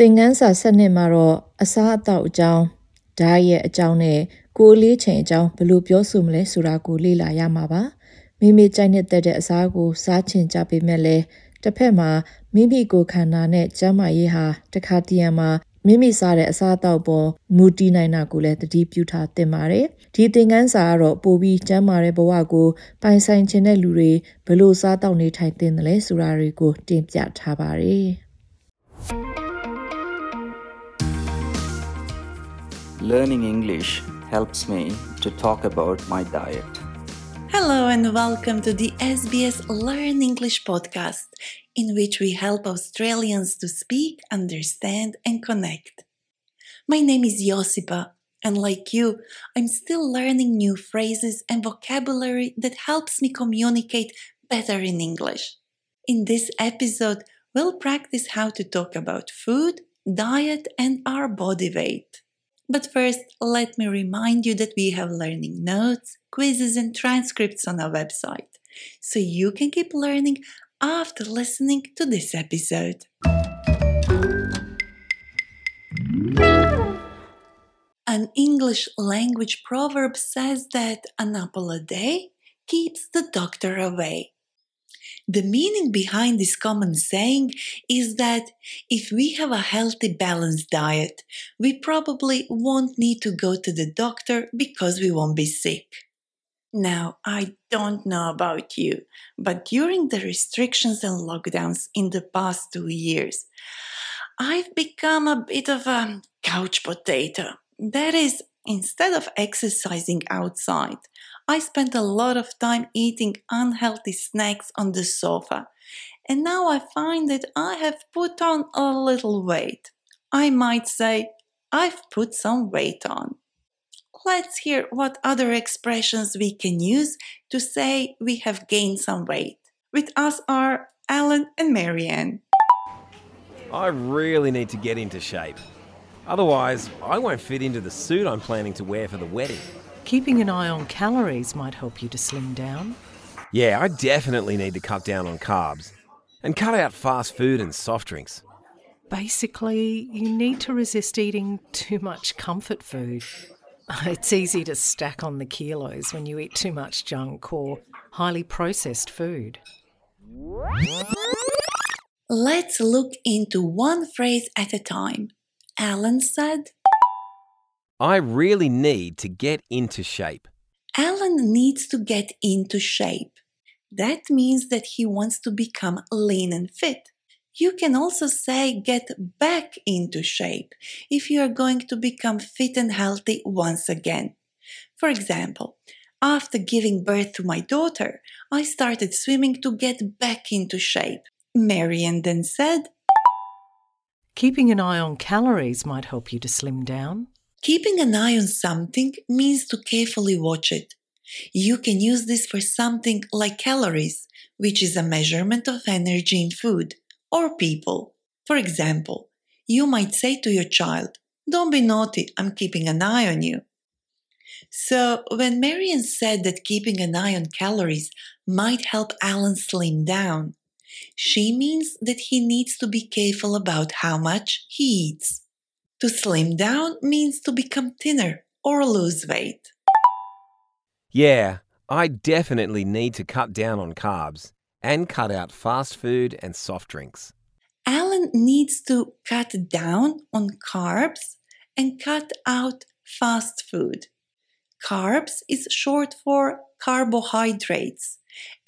သင်ခန်းစာ7နှစ်မှာတော့အစားအသောက်အကြောင်းဓာတ်ရဲ့အကြောင်းနဲ့ကိုယ်လေးချိန်အကြောင်းဘယ်လိုပြောဆိုမလဲဆိုတာကိုလေ့လာရမှာပါမိမိကြိုက်နှစ်သက်တဲ့အစားကိုစားချင်ကြပေမဲ့လည်းတစ်ဖက်မှာမိမိကိုယ်ခန္ဓာနဲ့ကျန်းမာရေးဟာတခါတည်းမှာမိမိစားတဲ့အစားအသောက်ပေါ်မူတည်နိုင်တာကိုလည်းသတိပြုထားသင့်ပါတယ်ဒီသင်ခန်းစာကတော့ပိုပြီးကျန်းမာတဲ့ဘဝကိုပိုင်ဆိုင်ခြင်းတဲ့လူတွေဘယ်လိုစားတောက်နေထိုင်သင့်တယ်လဲဆိုတာတွေကိုတင်ပြထားပါတယ် Learning English helps me to talk about my diet. Hello and welcome to the SBS Learn English podcast, in which we help Australians to speak, understand, and connect. My name is Josipa, and like you, I'm still learning new phrases and vocabulary that helps me communicate better in English. In this episode, we'll practice how to talk about food, diet, and our body weight. But first, let me remind you that we have learning notes, quizzes, and transcripts on our website, so you can keep learning after listening to this episode. An English language proverb says that an apple a day keeps the doctor away. The meaning behind this common saying is that if we have a healthy, balanced diet, we probably won't need to go to the doctor because we won't be sick. Now, I don't know about you, but during the restrictions and lockdowns in the past two years, I've become a bit of a couch potato. That is, instead of exercising outside, I spent a lot of time eating unhealthy snacks on the sofa, and now I find that I have put on a little weight. I might say I've put some weight on. Let's hear what other expressions we can use to say we have gained some weight. With us are Alan and Marianne. I really need to get into shape. Otherwise, I won't fit into the suit I'm planning to wear for the wedding. Keeping an eye on calories might help you to slim down. Yeah, I definitely need to cut down on carbs and cut out fast food and soft drinks. Basically, you need to resist eating too much comfort food. It's easy to stack on the kilos when you eat too much junk or highly processed food. Let's look into one phrase at a time. Alan said, I really need to get into shape. Alan needs to get into shape. That means that he wants to become lean and fit. You can also say get back into shape if you are going to become fit and healthy once again. For example, after giving birth to my daughter, I started swimming to get back into shape. Marian then said, Keeping an eye on calories might help you to slim down. Keeping an eye on something means to carefully watch it. You can use this for something like calories, which is a measurement of energy in food, or people. For example, you might say to your child, Don't be naughty, I'm keeping an eye on you. So, when Marian said that keeping an eye on calories might help Alan slim down, she means that he needs to be careful about how much he eats. To slim down means to become thinner or lose weight. Yeah, I definitely need to cut down on carbs and cut out fast food and soft drinks. Alan needs to cut down on carbs and cut out fast food. Carbs is short for carbohydrates.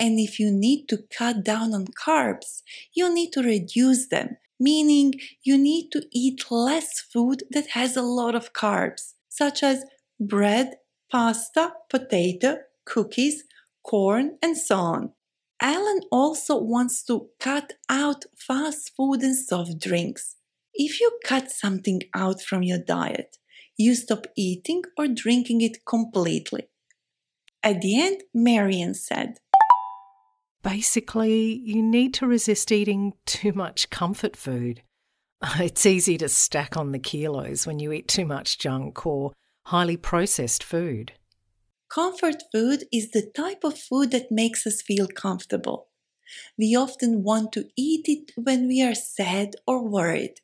And if you need to cut down on carbs, you need to reduce them meaning you need to eat less food that has a lot of carbs, such as bread, pasta, potato, cookies, corn, and so on. Alan also wants to cut out fast food and soft drinks. If you cut something out from your diet, you stop eating or drinking it completely. At the end, Marian said, Basically, you need to resist eating too much comfort food. It's easy to stack on the kilos when you eat too much junk or highly processed food. Comfort food is the type of food that makes us feel comfortable. We often want to eat it when we are sad or worried.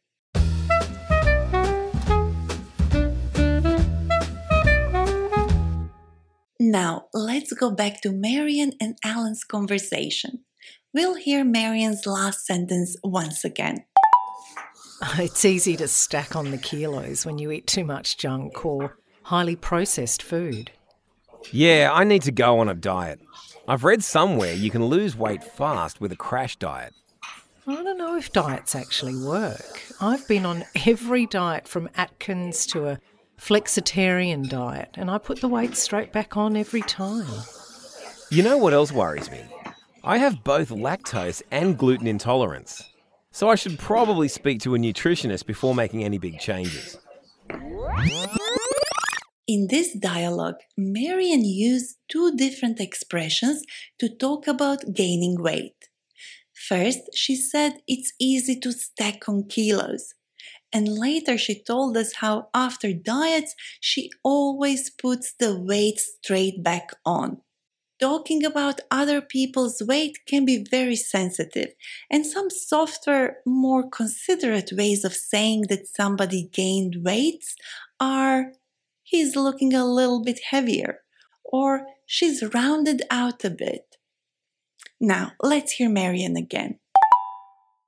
Now, let's go back to Marian and Alan's conversation. We'll hear Marian's last sentence once again. It's easy to stack on the kilos when you eat too much junk or highly processed food. Yeah, I need to go on a diet. I've read somewhere you can lose weight fast with a crash diet. I don't know if diets actually work. I've been on every diet from Atkins to a flexitarian diet, and I put the weight straight back on every time. You know what else worries me? I have both lactose and gluten intolerance. So I should probably speak to a nutritionist before making any big changes. In this dialogue, Marian used two different expressions to talk about gaining weight. First, she said it's easy to stack on kilos. And later, she told us how after diets, she always puts the weight straight back on talking about other people's weight can be very sensitive, and some softer, more considerate ways of saying that somebody gained weight are he's looking a little bit heavier, or she's rounded out a bit. Now, let's hear Marian again.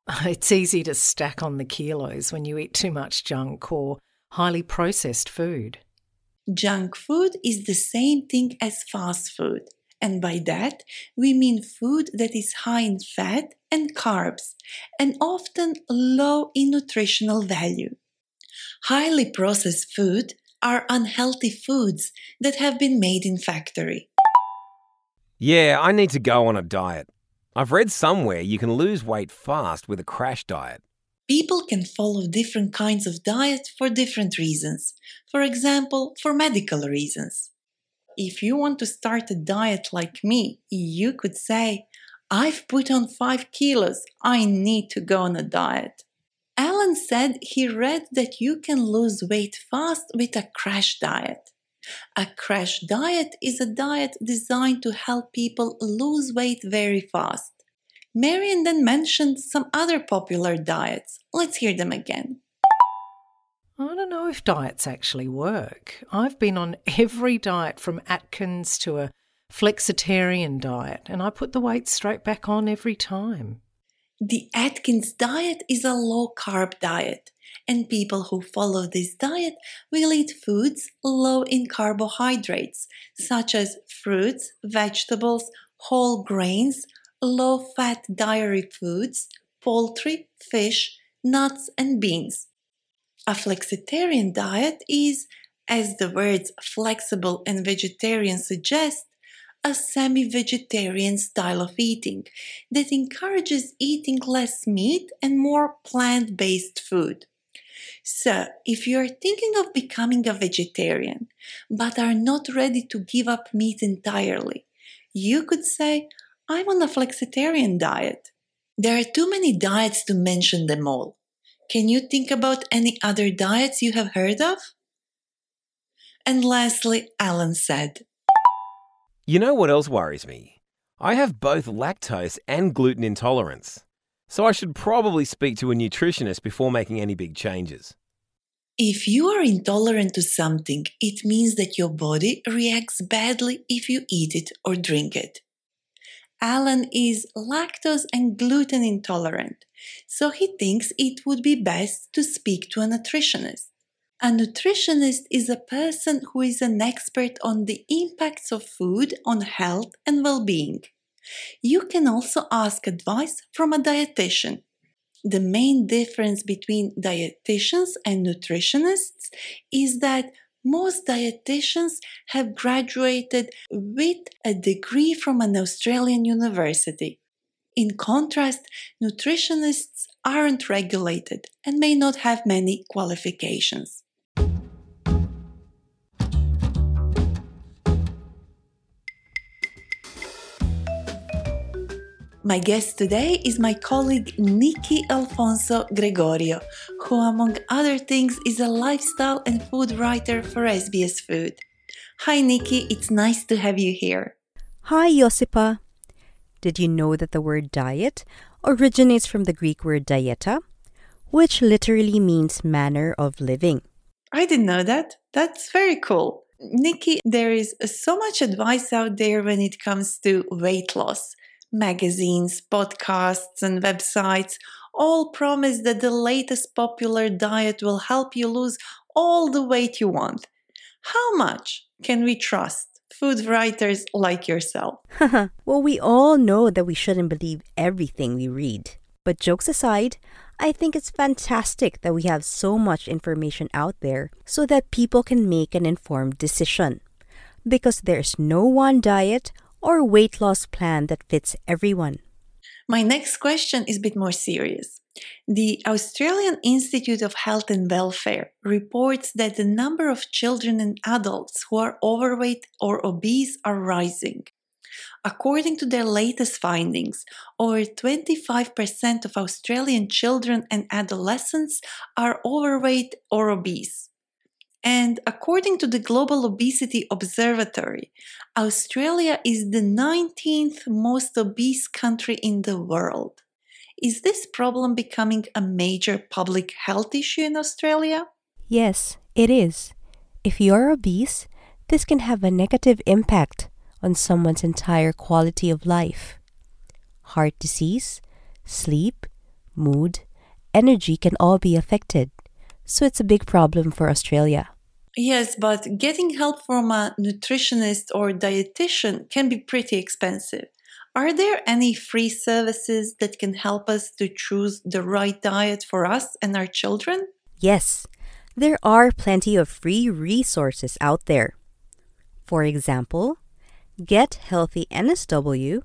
It's easy to stack on the kilos when you eat too much junk or highly processed food. Junk food is the same thing as fast food. And by that, we mean food that is high in fat and carbs, and often low in nutritional value. Highly processed food are unhealthy foods that have been made in factory. Yeah, I need to go on a diet. I've read somewhere you can lose weight fast with a crash diet. People can follow different kinds of diet for different reasons. For example, for medical reasons if you want to start a diet like me, you could say, I've put on five kilos, I need to go on a diet. Alan said he read that you can lose weight fast with a crash diet. A crash diet is a diet designed to help people lose weight very fast. Marian then mentioned some other popular diets. Let's hear them again. I don't know if diets actually work. I've been on every diet from Atkins to a flexitarian diet, and I put the weight straight back on every time. The Atkins diet is a low carb diet, and people who follow this diet will eat foods low in carbohydrates, such as fruits, vegetables, whole grains, low fat dairy foods, poultry, fish, nuts, and beans. A flexitarian diet is, as the words flexible and vegetarian suggest, a semi vegetarian style of eating that encourages eating less meat and more plant based food. So, if you are thinking of becoming a vegetarian but are not ready to give up meat entirely, you could say, I'm on a flexitarian diet. There are too many diets to mention them all. Can you think about any other diets you have heard of? And lastly, Alan said, You know what else worries me? I have both lactose and gluten intolerance. So I should probably speak to a nutritionist before making any big changes. If you are intolerant to something, it means that your body reacts badly if you eat it or drink it. Alan is lactose and gluten intolerant, so he thinks it would be best to speak to a nutritionist. A nutritionist is a person who is an expert on the impacts of food on health and well being. You can also ask advice from a dietitian. The main difference between dietitians and nutritionists is that most dietitians have graduated with a degree from an Australian university. In contrast, nutritionists aren't regulated and may not have many qualifications. My guest today is my colleague Nikki Alfonso Gregorio, who, among other things, is a lifestyle and food writer for SBS Food. Hi, Nikki, it's nice to have you here. Hi, Josipa. Did you know that the word diet originates from the Greek word dieta, which literally means manner of living? I didn't know that. That's very cool. Nikki, there is so much advice out there when it comes to weight loss magazines, podcasts, and websites all promise that the latest popular diet will help you lose all the weight you want. How much can we trust food writers like yourself? well, we all know that we shouldn't believe everything we read. But jokes aside, I think it's fantastic that we have so much information out there so that people can make an informed decision. Because there's no one diet or weight loss plan that fits everyone? My next question is a bit more serious. The Australian Institute of Health and Welfare reports that the number of children and adults who are overweight or obese are rising. According to their latest findings, over 25% of Australian children and adolescents are overweight or obese. And according to the Global Obesity Observatory, Australia is the 19th most obese country in the world. Is this problem becoming a major public health issue in Australia? Yes, it is. If you're obese, this can have a negative impact on someone's entire quality of life. Heart disease, sleep, mood, energy can all be affected so it's a big problem for Australia. Yes, but getting help from a nutritionist or dietitian can be pretty expensive. Are there any free services that can help us to choose the right diet for us and our children? Yes, there are plenty of free resources out there. For example, Get Healthy NSW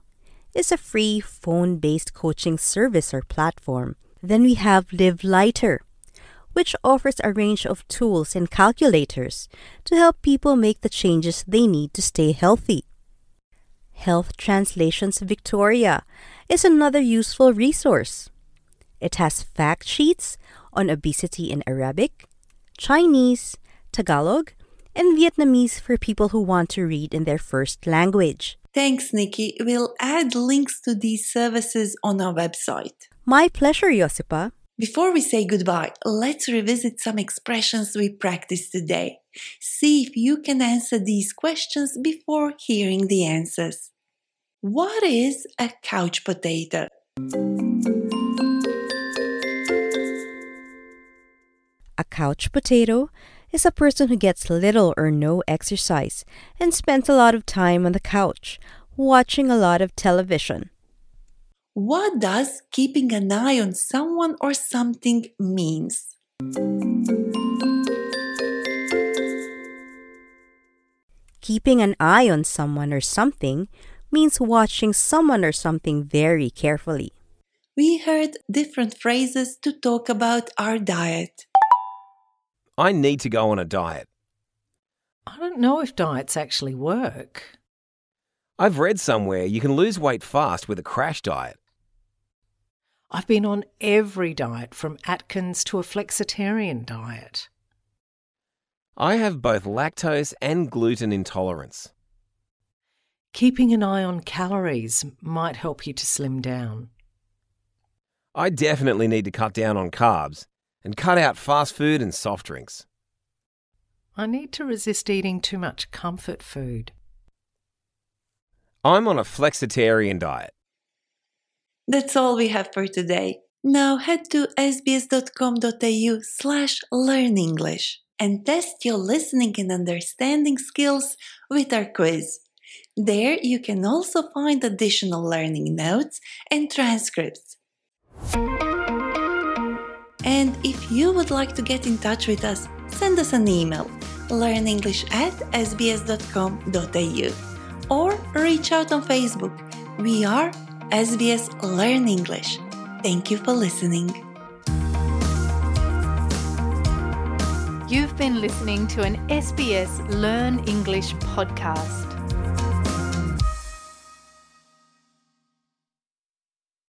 is a free phone based coaching service or platform. Then we have Live Lighter which offers a range of tools and calculators to help people make the changes they need to stay healthy. Health Translations Victoria is another useful resource. It has fact sheets on obesity in Arabic, Chinese, Tagalog, and Vietnamese for people who want to read in their first language. Thanks, Nikki. We'll add links to these services on our website. My pleasure, Josipa. Before we say goodbye, let's revisit some expressions we practiced today. See if you can answer these questions before hearing the answers. What is a couch potato? A couch potato is a person who gets little or no exercise and spends a lot of time on the couch, watching a lot of television. What does keeping an eye on someone or something means? Keeping an eye on someone or something means watching someone or something very carefully. We heard different phrases to talk about our diet. I need to go on a diet. I don't know if diets actually work. I've read somewhere you can lose weight fast with a crash diet. I've been on every diet from Atkins to a flexitarian diet. I have both lactose and gluten intolerance. Keeping an eye on calories might help you to slim down. I definitely need to cut down on carbs and cut out fast food and soft drinks. I need to resist eating too much comfort food. I'm on a flexitarian diet. That's all we have for today. Now head to sbs.com.au slash learn English and test your listening and understanding skills with our quiz. There you can also find additional learning notes and transcripts. And if you would like to get in touch with us, send us an email learnenglish at sbs.com.au or reach out on Facebook. We are SBS Learn English. Thank you for listening. You've been listening to an SBS Learn English podcast.